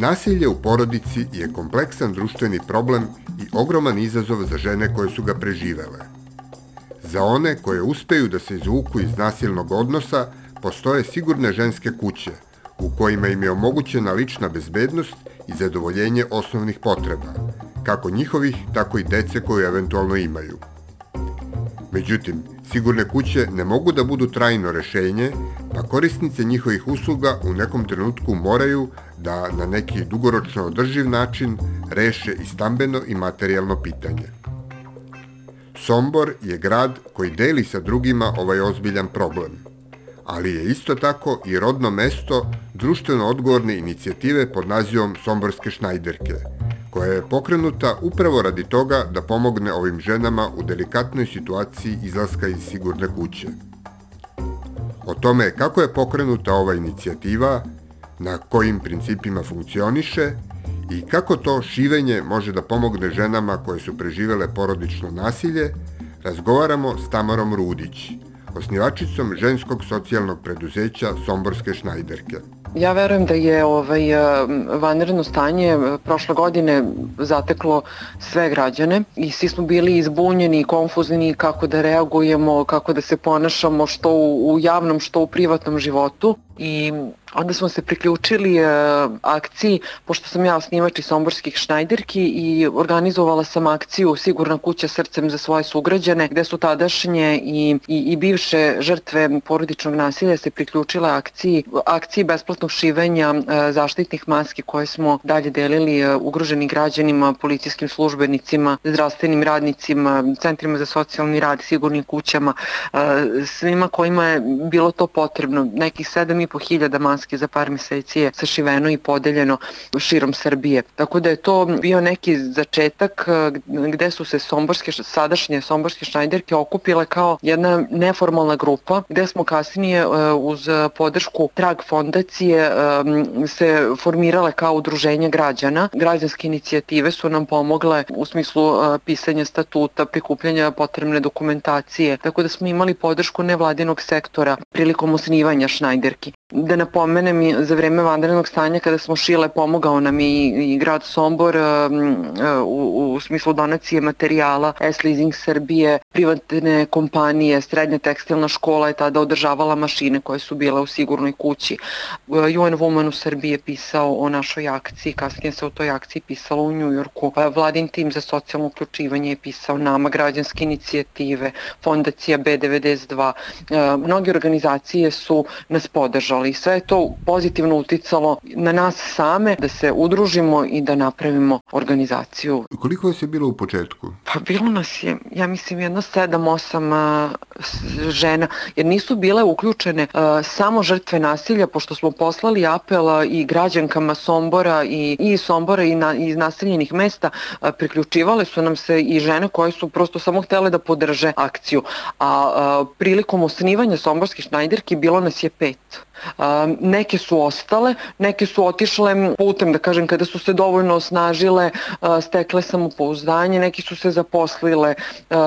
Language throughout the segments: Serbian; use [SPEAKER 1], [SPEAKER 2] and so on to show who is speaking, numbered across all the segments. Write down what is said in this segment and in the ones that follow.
[SPEAKER 1] Nasilje u porodici je kompleksan društveni problem i ogroman izazov za žene koje su ga preživele. Za one koje uspeju da se izvuku iz nasilnog odnosa, postoje sigurne ženske kuće, u kojima im je omogućena lična bezbednost i zadovoljenje osnovnih potreba, kako njihovih, tako i dece koju eventualno imaju. Međutim, sigurne kuće ne mogu da budu trajno rešenje, pa korisnice njihovih usluga u nekom trenutku moraju da na neki dugoročno održiv način reše i stambeno i materijalno pitanje. Sombor je grad koji deli sa drugima ovaj ozbiljan problem, ali je isto tako i rodno mesto društveno odgovorne inicijative pod nazivom Somborske šnajderke, koja je pokrenuta upravo radi toga da pomogne ovim ženama u delikatnoj situaciji izlaska iz sigurne kuće. O tome kako je pokrenuta ova inicijativa, na kojim principima funkcioniše i kako to šivenje može da pomogne ženama koje su preživele porodično nasilje, razgovaramo s Tamarom Rudić, osnivačicom ženskog socijalnog preduzeća Somborske šnajderke.
[SPEAKER 2] Ja verujem da je ovaj vanredno stanje prošle godine zateklo sve građane i svi smo bili izbunjeni i konfuzni kako da reagujemo, kako da se ponašamo što u, javnom, što u privatnom životu. I onda smo se priključili e, akciji, pošto sam ja osnivač i somborskih šnajderki i organizovala sam akciju Sigurna kuća srcem za svoje sugrađane, gde su tadašnje i, i, i bivše žrtve porodičnog nasilja se priključile akciji, akciji besplatnog šivenja e, zaštitnih maski koje smo dalje delili e, ugroženim građanima, policijskim službenicima, zdravstvenim radnicima, centrima za socijalni rad, sigurnim kućama, e, svima kojima je bilo to potrebno. Nekih 7,5 hiljada maski za par meseci je sašiveno i podeljeno širom Srbije. Tako da je to bio neki začetak gde su se somborske, sadašnje somborske šnajderke okupile kao jedna neformalna grupa gde smo kasnije uz podršku Trag fondacije se formirale kao udruženje građana. Građanske inicijative su nam pomogle u smislu pisanja statuta, prikupljanja potrebne dokumentacije, tako da smo imali podršku nevladinog sektora prilikom osnivanja Šnajderki. Da napomenem, za vreme vanrednog stanja kada smo šile, pomogao nam i, i grad Sombor u, u smislu donacije materijala, S-Leasing Srbije, privatne kompanije, srednja tekstilna škola je tada održavala mašine koje su bile u sigurnoj kući. UN Woman u Srbiji je pisao o našoj akciji, kasnije se o toj akciji pisalo u Njujorku. Vladin tim za socijalno uključivanje je pisao nama, građanske inicijative, fondacija B92. Mnoge organizacije su nas podržale ali sve je to pozitivno uticalo na nas same da se udružimo i da napravimo organizaciju.
[SPEAKER 1] Koliko vas je bilo u početku?
[SPEAKER 2] Pa bilo nas je, ja mislim, jedno sedam, osam žena, jer nisu bile uključene a, samo žrtve nasilja, pošto smo poslali apela i građankama Sombora i, i Sombora i na, iz naseljenih mesta, priključivale su nam se i žene koje su prosto samo htele da podrže akciju. A, a prilikom osnivanja Somborskih šnajderki bilo nas je pet neke su ostale, neke su otišle putem, da kažem, kada su se dovoljno osnažile, stekle samopouzdanje, neki su se zaposlile,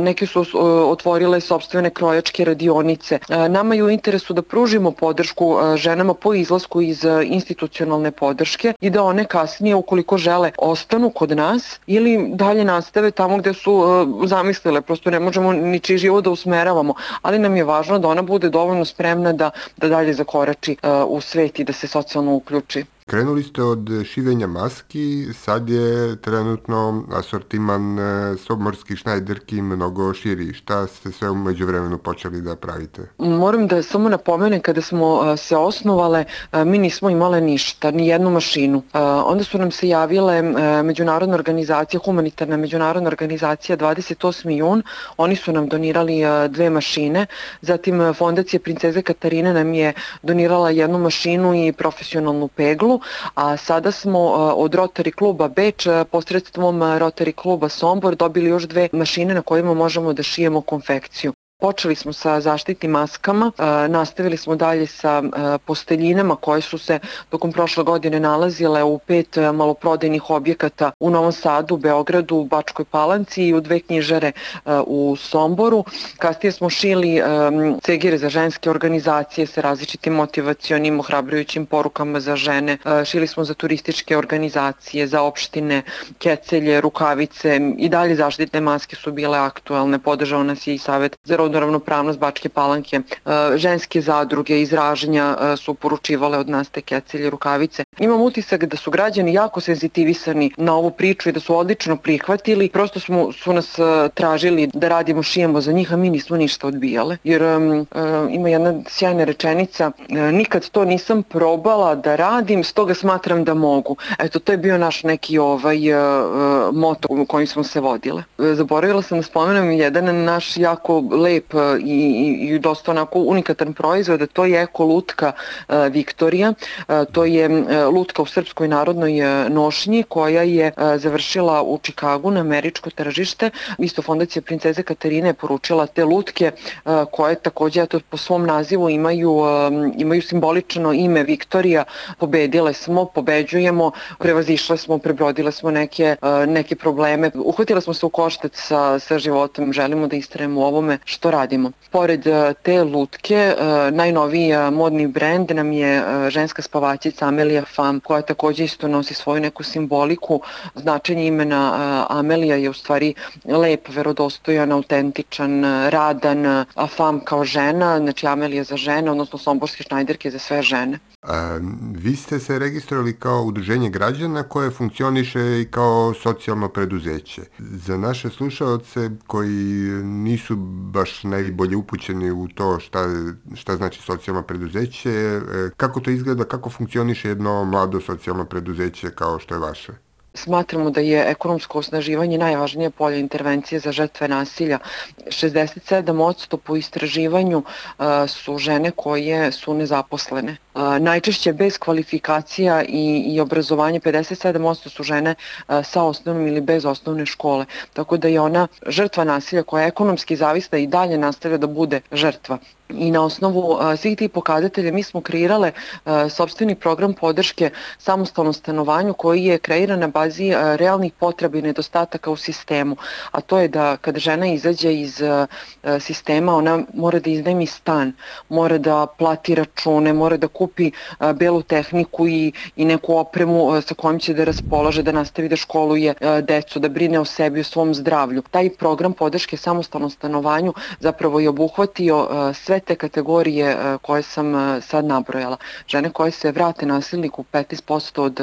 [SPEAKER 2] neke su otvorile sobstvene krojačke radionice. Nama je u interesu da pružimo podršku ženama po izlasku iz institucionalne podrške i da one kasnije, ukoliko žele, ostanu kod nas ili dalje nastave tamo gde su zamislile. Prosto ne možemo niči život da usmeravamo, ali nam je važno da ona bude dovoljno spremna da, da dalje zakorači izaći uh, u svet i da se socijalno uključi.
[SPEAKER 1] Krenuli ste od šivenja maski, sad je trenutno asortiman e, sobmorskih šnajderki mnogo širi. Šta ste sve umeđu vremenu počeli da pravite?
[SPEAKER 2] Moram da samo napomenem, kada smo e, se osnovale, e, mi nismo imale ništa, ni jednu mašinu. Onda su nam se javile međunarodna organizacija, humanitarna međunarodna organizacija 28. jun, oni su nam donirali dve mašine, zatim fondacija Princeze Katarine nam je donirala jednu mašinu i profesionalnu peglu, automobilu, a sada smo od Rotary kluba Beč posredstvom Rotary kluba Sombor dobili još dve mašine na kojima možemo da šijemo konfekciju. Počeli smo sa zaštitnim maskama, nastavili smo dalje sa posteljinama koje su se tokom prošle godine nalazile u pet maloprodajnih objekata u Novom Sadu, Beogradu, u Bačkoj Palanci i u dve knjižare u Somboru. Kasnije smo šili cegire za ženske organizacije sa različitim motivacionim, ohrabrujućim porukama za žene. Šili smo za turističke organizacije, za opštine, kecelje, rukavice i dalje zaštitne maske su bile aktualne. Podržao nas je i Savet za rodnu ravnopravnost Bačke Palanke. E, ženske zadruge izraženja e, su poručivale od nas te kecelje rukavice. Imam utisak da su građani jako senzitivisani na ovu priču i da su odlično prihvatili. Prosto smo, su nas e, tražili da radimo, šijemo za njih, a mi nismo ništa odbijale. Jer um, ima jedna sjajna rečenica, nikad to nisam probala da radim, stoga smatram da mogu. Eto, to je bio naš neki ovaj uh, moto kojim smo se vodile. Zaboravila sam da spomenem jedan naš jako lep lep e, i, i dosta onako unikatan proizvod, to je eko lutka e, Viktorija. E, to je lutka u Srpskoj narodnoj nošnji koja je završila u Čikagu na američko tržište. Isto fondacija princeze Katarine je poručila te lutke koje takođe eto, po svom nazivu imaju, imaju simbolično ime Viktorija. Pobedile smo, pobeđujemo, prevazišle smo, prebrodile smo neke, neke probleme. Uhvatile smo se u koštac sa, sa životom, želimo da istrajemo u ovome što radimo. Pored e, te lutke, e, najnoviji e, modni brend nam je ženska spavačica Amelija Fam, koja takođe isto nosi svoju neku simboliku. Značenje imena Amelija je u stvari lep, verodostojan, autentičan, radan, a Fam kao žena, znači Amelija za žene, odnosno somborske šnajderke za sve žene.
[SPEAKER 1] A, vi ste se registrovali kao udruženje građana koje funkcioniše i kao socijalno preduzeće. Za naše slušalce koji nisu baš najbolje upućeni u to šta, šta znači socijalno preduzeće, e, kako to izgleda, kako funkcioniše jedno mlado socijalno preduzeće kao što je vaše?
[SPEAKER 2] Smatramo da je ekonomsko osnaživanje najvažnije polje intervencije za žrtve nasilja. 67% po istraživanju su žene koje su nezaposlene. Najčešće bez kvalifikacija i, i obrazovanja 57% su žene sa osnovnom ili bez osnovne škole. Tako da je ona žrtva nasilja koja je ekonomski zavisna i dalje nastavlja da bude žrtva i na osnovu svih tih pokazatelja mi smo kreirale sobstveni program podrške samostalnom stanovanju koji je kreiran na bazi realnih potreba i nedostataka u sistemu, a to je da kada žena izađe iz sistema ona mora da iznajmi stan, mora da plati račune, mora da kupi a, belu tehniku i, i neku opremu sa kojom će da raspolaže, da nastavi da školuje decu, da brine o sebi, o svom zdravlju. Taj program podrške samostalnom stanovanju zapravo je obuhvatio sve te kategorije koje sam sad nabrojala. Žene koje se vrate nasilniku, 15% od,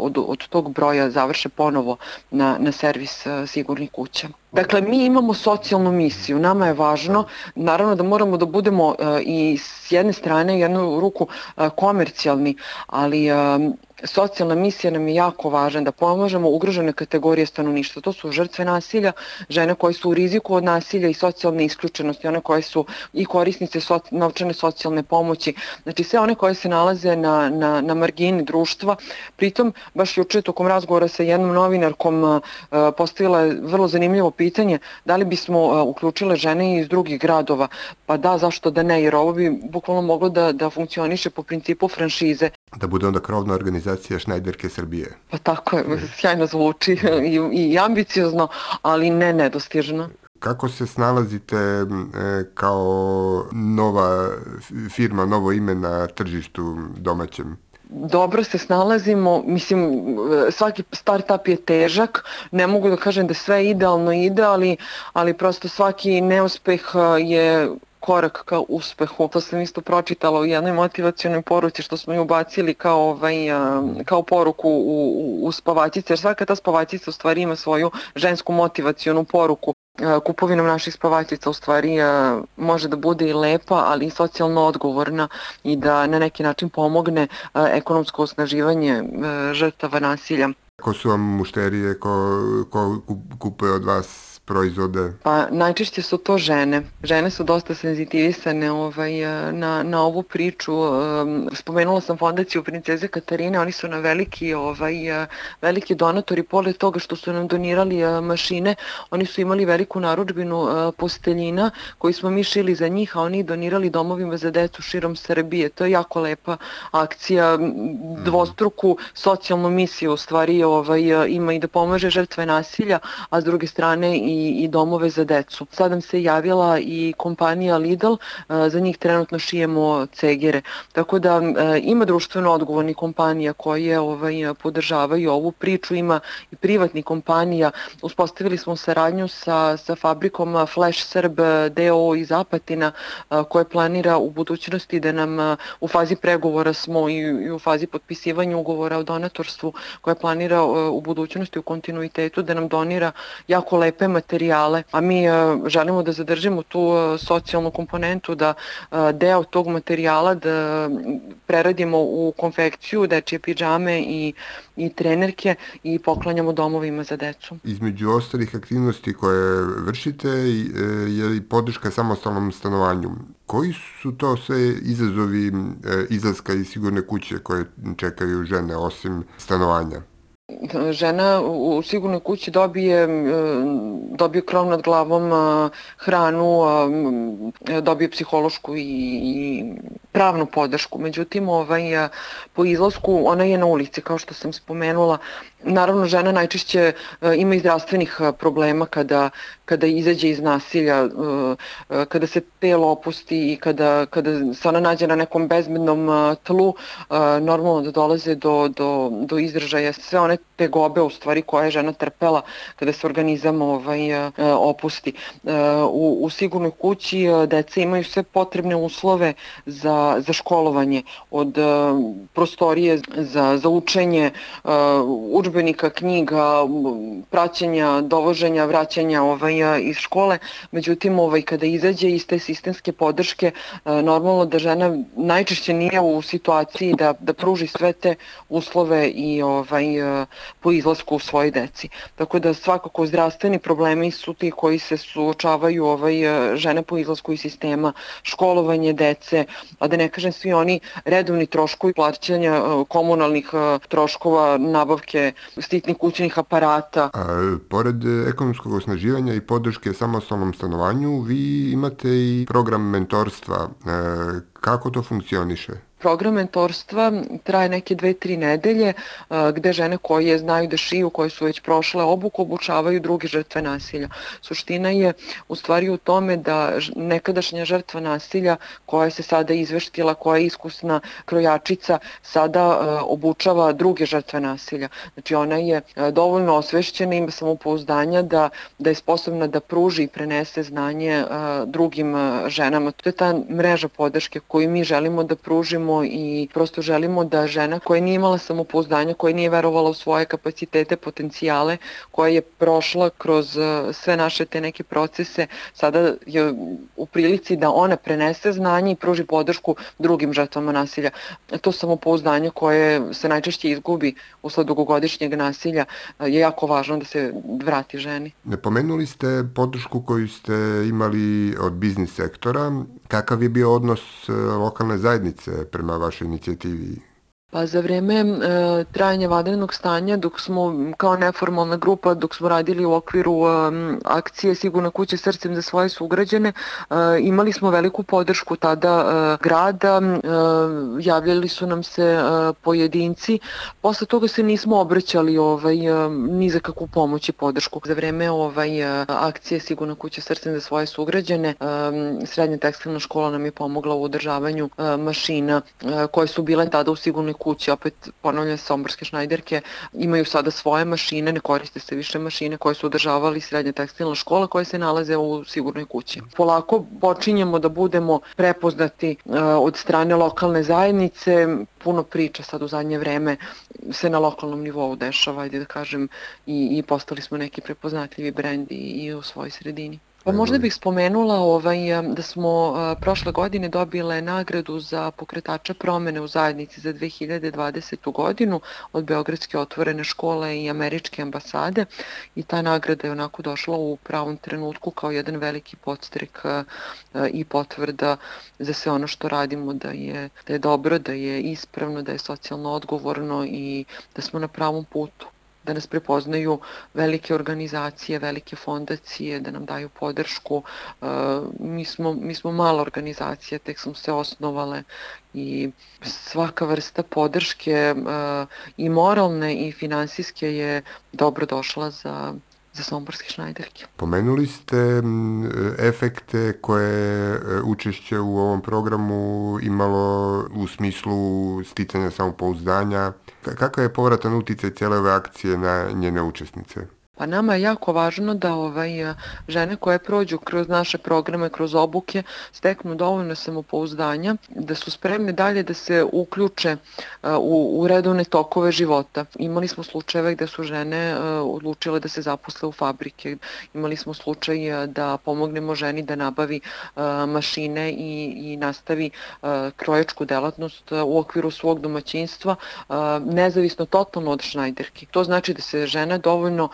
[SPEAKER 2] od, od tog broja završe ponovo na, na servis sigurnih kuća. Dakle, mi imamo socijalnu misiju, nama je važno, naravno da moramo da budemo i s jedne strane, jednu ruku komercijalni, ali socijalna misija nam je jako važna da pomažemo ugrožene kategorije stanovništva. To su žrtve nasilja, žene koje su u riziku od nasilja i socijalne isključenosti, one koje su i korisnice soci, novčane socijalne pomoći, znači sve one koje se nalaze na, na, na margini društva. Pritom, baš juče tokom razgovora sa jednom novinarkom postavila je vrlo zanimljivo pitanje da li bismo uključile žene iz drugih gradova. Pa da, zašto da ne, jer ovo bi bukvalno moglo da, da funkcioniše po principu franšize.
[SPEAKER 1] Da bude onda krovna organizacija Šnajderke Srbije.
[SPEAKER 2] Pa tako je, sjajno zvuči i, i ambiciozno, ali ne nedostižno.
[SPEAKER 1] Kako se snalazite e, kao nova firma, novo ime na tržištu domaćem?
[SPEAKER 2] dobro se snalazimo, mislim svaki startup je težak, ne mogu da kažem da sve idealno ide, ali, ali prosto svaki neuspeh je korak ka uspehu. To sam isto pročitala u jednoj motivacionoj poruci što smo ju ubacili kao, ovaj, kao poruku u, u spavačice, jer svaka ta spavačica u stvari ima svoju žensku motivacionu poruku. Kupovinom naših spavačica u stvari može da bude i lepa, ali i socijalno odgovorna i da na neki način pomogne ekonomsko osnaživanje žrtava nasilja.
[SPEAKER 1] Ko su vam mušterije, ko, ko kupuje od vas proizvode?
[SPEAKER 2] Pa najčešće su to žene. Žene su dosta senzitivisane ovaj, na, na ovu priču. Spomenula sam fondaciju Princeze Katarine, oni su na veliki, ovaj, veliki donatori, pored toga što su nam donirali mašine, oni su imali veliku naručbinu posteljina koji smo mi šili za njih, a oni donirali domovima za decu širom Srbije. To je jako lepa akcija, dvostruku socijalnu misiju u stvari ovaj, ima i da pomaže žrtve nasilja, a s druge strane i, i domove za decu. Sad nam se javila i kompanija Lidl, za njih trenutno šijemo cegere. Tako da ima društveno odgovorni kompanija koje ovaj, podržavaju ovu priču, ima i privatni kompanija. Uspostavili smo saradnju sa, sa fabrikom Flash Srb DO iz Apatina koje planira u budućnosti da nam u fazi pregovora smo i, i u fazi potpisivanja ugovora o donatorstvu koje planira u budućnosti u kontinuitetu da nam donira jako lepe materijale, a mi želimo da zadržimo tu socijalnu komponentu, da deo tog materijala da preradimo u konfekciju, dečije pidžame i, i trenerke i poklanjamo domovima za decu.
[SPEAKER 1] Između ostalih aktivnosti koje vršite je i podrška samostalnom stanovanju. Koji su to sve izazovi izlaska iz sigurne kuće koje čekaju žene osim stanovanja?
[SPEAKER 2] Žena u sigurnoj kući dobije, dobije krov nad glavom, hranu, dobije psihološku i, i pravnu podršku. Međutim, ovaj, po izlasku ona je na ulici, kao što sam spomenula. Naravno, žena najčešće ima i zdravstvenih problema kada, kada izađe iz nasilja, kada se telo opusti i kada, kada se ona nađe na nekom bezbednom tlu, normalno da dolaze do, do, do izražaja sve one tegobe u stvari koje je žena trpela kada se organizam ovaj, opusti. U, u sigurnoj kući deca imaju sve potrebne uslove za, za školovanje, od prostorije za, za učenje, učbenika, knjiga, praćenja, dovoženja, vraćanja ovaj, iz škole. Međutim, ovaj, kada izađe iz te sistemske podrške, normalno da žena najčešće nije u situaciji da, da pruži sve te uslove i ovaj, po izlasku u svoje deci. Tako da svakako zdravstveni problemi su ti koji se suočavaju ovaj, žene po izlasku iz sistema, školovanje dece, a da ne kažem svi oni redovni troškovi plaćanja e, komunalnih e, troškova, nabavke stitnih kućnih aparata.
[SPEAKER 1] A, pored ekonomskog osnaživanja i podrške samostalnom stanovanju, vi imate i program mentorstva. E, kako to funkcioniše?
[SPEAKER 2] program mentorstva traje neke dve, tri nedelje gde žene koje znaju da šiju, koje su već prošle obuku, obučavaju druge žrtve nasilja. Suština je u stvari u tome da nekadašnja žrtva nasilja koja se sada izveštila, koja je iskusna krojačica, sada obučava druge žrtve nasilja. Znači ona je dovoljno osvešćena, ima samopouzdanja da, da je sposobna da pruži i prenese znanje drugim ženama. To je ta mreža podrške koju mi želimo da pružimo i prosto želimo da žena koja nije imala samopouzdanja, koja nije verovala u svoje kapacitete, potencijale, koja je prošla kroz e, sve naše te neke procese, sada je u prilici da ona prenese znanje i pruži podršku drugim žrtvama nasilja. To samopouzdanje koje se najčešće izgubi usled dugogodišnjeg nasilja e, je jako važno da se vrati ženi.
[SPEAKER 1] Ne pomenuli ste podršku koju ste imali od biznis sektora. Kakav je bio odnos e, lokalne zajednice prema vašoj inicijativi?
[SPEAKER 2] Pa za vreme e, trajanja vanrednog stanja, dok smo kao neformalna grupa, dok smo radili u okviru e, akcije Sigurna kuća srcem za svoje sugrađane, e, imali smo veliku podršku tada e, grada, e, javljali su nam se e, pojedinci, posle toga se nismo obraćali ovaj, e, ni za kakvu pomoć i podršku. Za vreme ovaj, e, akcije Sigurna kuća srcem za svoje sugrađane, e, srednja tekstilna škola nam je pomogla u održavanju e, mašina e, koje su bile tada u Sigurnoj kući, opet ponavljam somborske šnajderke, imaju sada svoje mašine, ne koriste se više mašine koje su održavali srednja tekstilna škola koje se nalaze u sigurnoj kući. Polako počinjemo da budemo prepoznati uh, od strane lokalne zajednice, puno priča sad u zadnje vreme se na lokalnom nivou dešava, ajde da kažem, i, i postali smo neki prepoznatljivi brend i, i u svojoj sredini. Pa možda bih spomenula ovaj, da smo prošle godine dobile nagradu za pokretača promene u zajednici za 2020. godinu od Beogradske otvorene škole i Američke ambasade i ta nagrada je onako došla u pravom trenutku kao jedan veliki podstrek i potvrda za sve ono što radimo da je, da je dobro, da je ispravno, da je socijalno odgovorno i da smo na pravom putu da nas prepoznaju velike organizacije, velike fondacije, da nam daju podršku. E, mi smo, mi smo mala organizacija, tek smo se osnovale i svaka vrsta podrške e, i moralne i finansijske je dobro došla za za somborske šnajderke.
[SPEAKER 1] Pomenuli ste efekte koje e, učešće u ovom programu imalo u smislu sticanja samopouzdanja. Kakav je povratan uticaj cijele ove akcije na njene učesnice?
[SPEAKER 2] Pa nama je jako važno da ovaj, žene koje prođu kroz naše programe, kroz obuke, steknu dovoljno samopouzdanja, da su spremne dalje da se uključe u, u redovne tokove života. Imali smo slučajeve gde su žene odlučile da se zaposle u fabrike, imali smo slučaj da pomognemo ženi da nabavi mašine i, i nastavi krojačku delatnost u okviru svog domaćinstva, nezavisno totalno od šnajderki. To znači da se žena dovoljno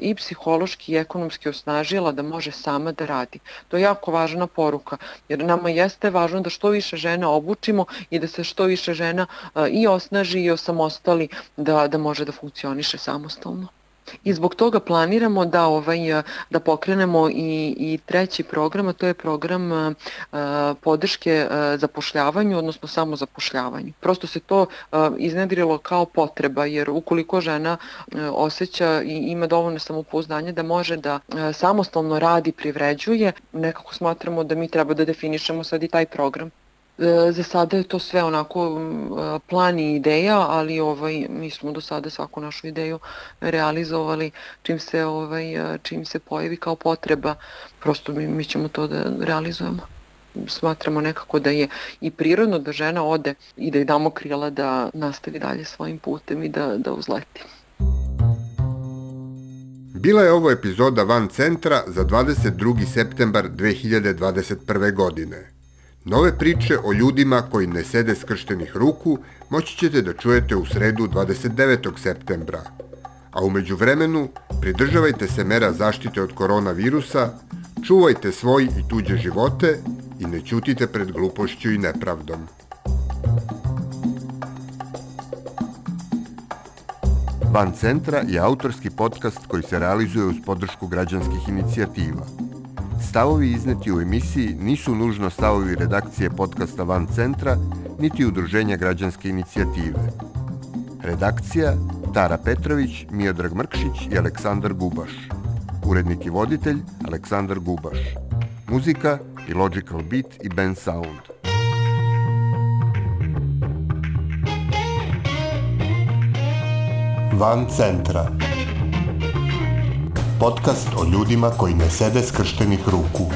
[SPEAKER 2] i psihološki i ekonomski osnažila da može sama da radi. To je jako važna poruka, jer nama jeste važno da što više žena obučimo i da se što više žena i osnaži i osamostali da, da može da funkcioniše samostalno. I zbog toga planiramo da ovaj da pokrenemo i i treći program, a to je program uh, podrške uh, zapošljavanju, odnosno samozapošljavanju. Prosto se to uh, iznedrilo kao potreba, jer ukoliko žena osjeća i ima dovoljno samopouzdanja da može da samostalno radi, privređuje, nekako smatramo da mi treba da definišemo sad i taj program. E, za sada je to sve onako plan i ideja, ali ovaj mi smo do sada svaku našu ideju realizovali čim se ovaj čim se pojavi kao potreba, prosto mi, mi ćemo to da realizujemo. Smatramo nekako da je i prirodno da žena ode i da joj damo krila da nastavi dalje svojim putem i da, da uzleti.
[SPEAKER 1] Bila je ovo epizoda Van Centra za 22. septembar 2021. godine. Nove priče o ljudima koji ne sede skrštenih ruku moći ćete da čujete u sredu 29. septembra. A umeđu vremenu, pridržavajte se mera zaštite od koronavirusa, čuvajte svoj i tuđe živote i ne ćutite pred glupošću i nepravdom. Van Centra je autorski podcast koji se realizuje uz podršku građanskih inicijativa. Stavovi izneti u emisiji nisu nužno stavovi redakcije podcasta Van Centra, niti udruženja građanske inicijative. Redakcija Tara Petrović, Miodrag Mrkšić i Aleksandar Gubaš. Urednik i voditelj Aleksandar Gubaš. Muzika i Logical Beat i Ben Sound. Van Centra podcast o ljudima koji ne sede skrštenih ruku.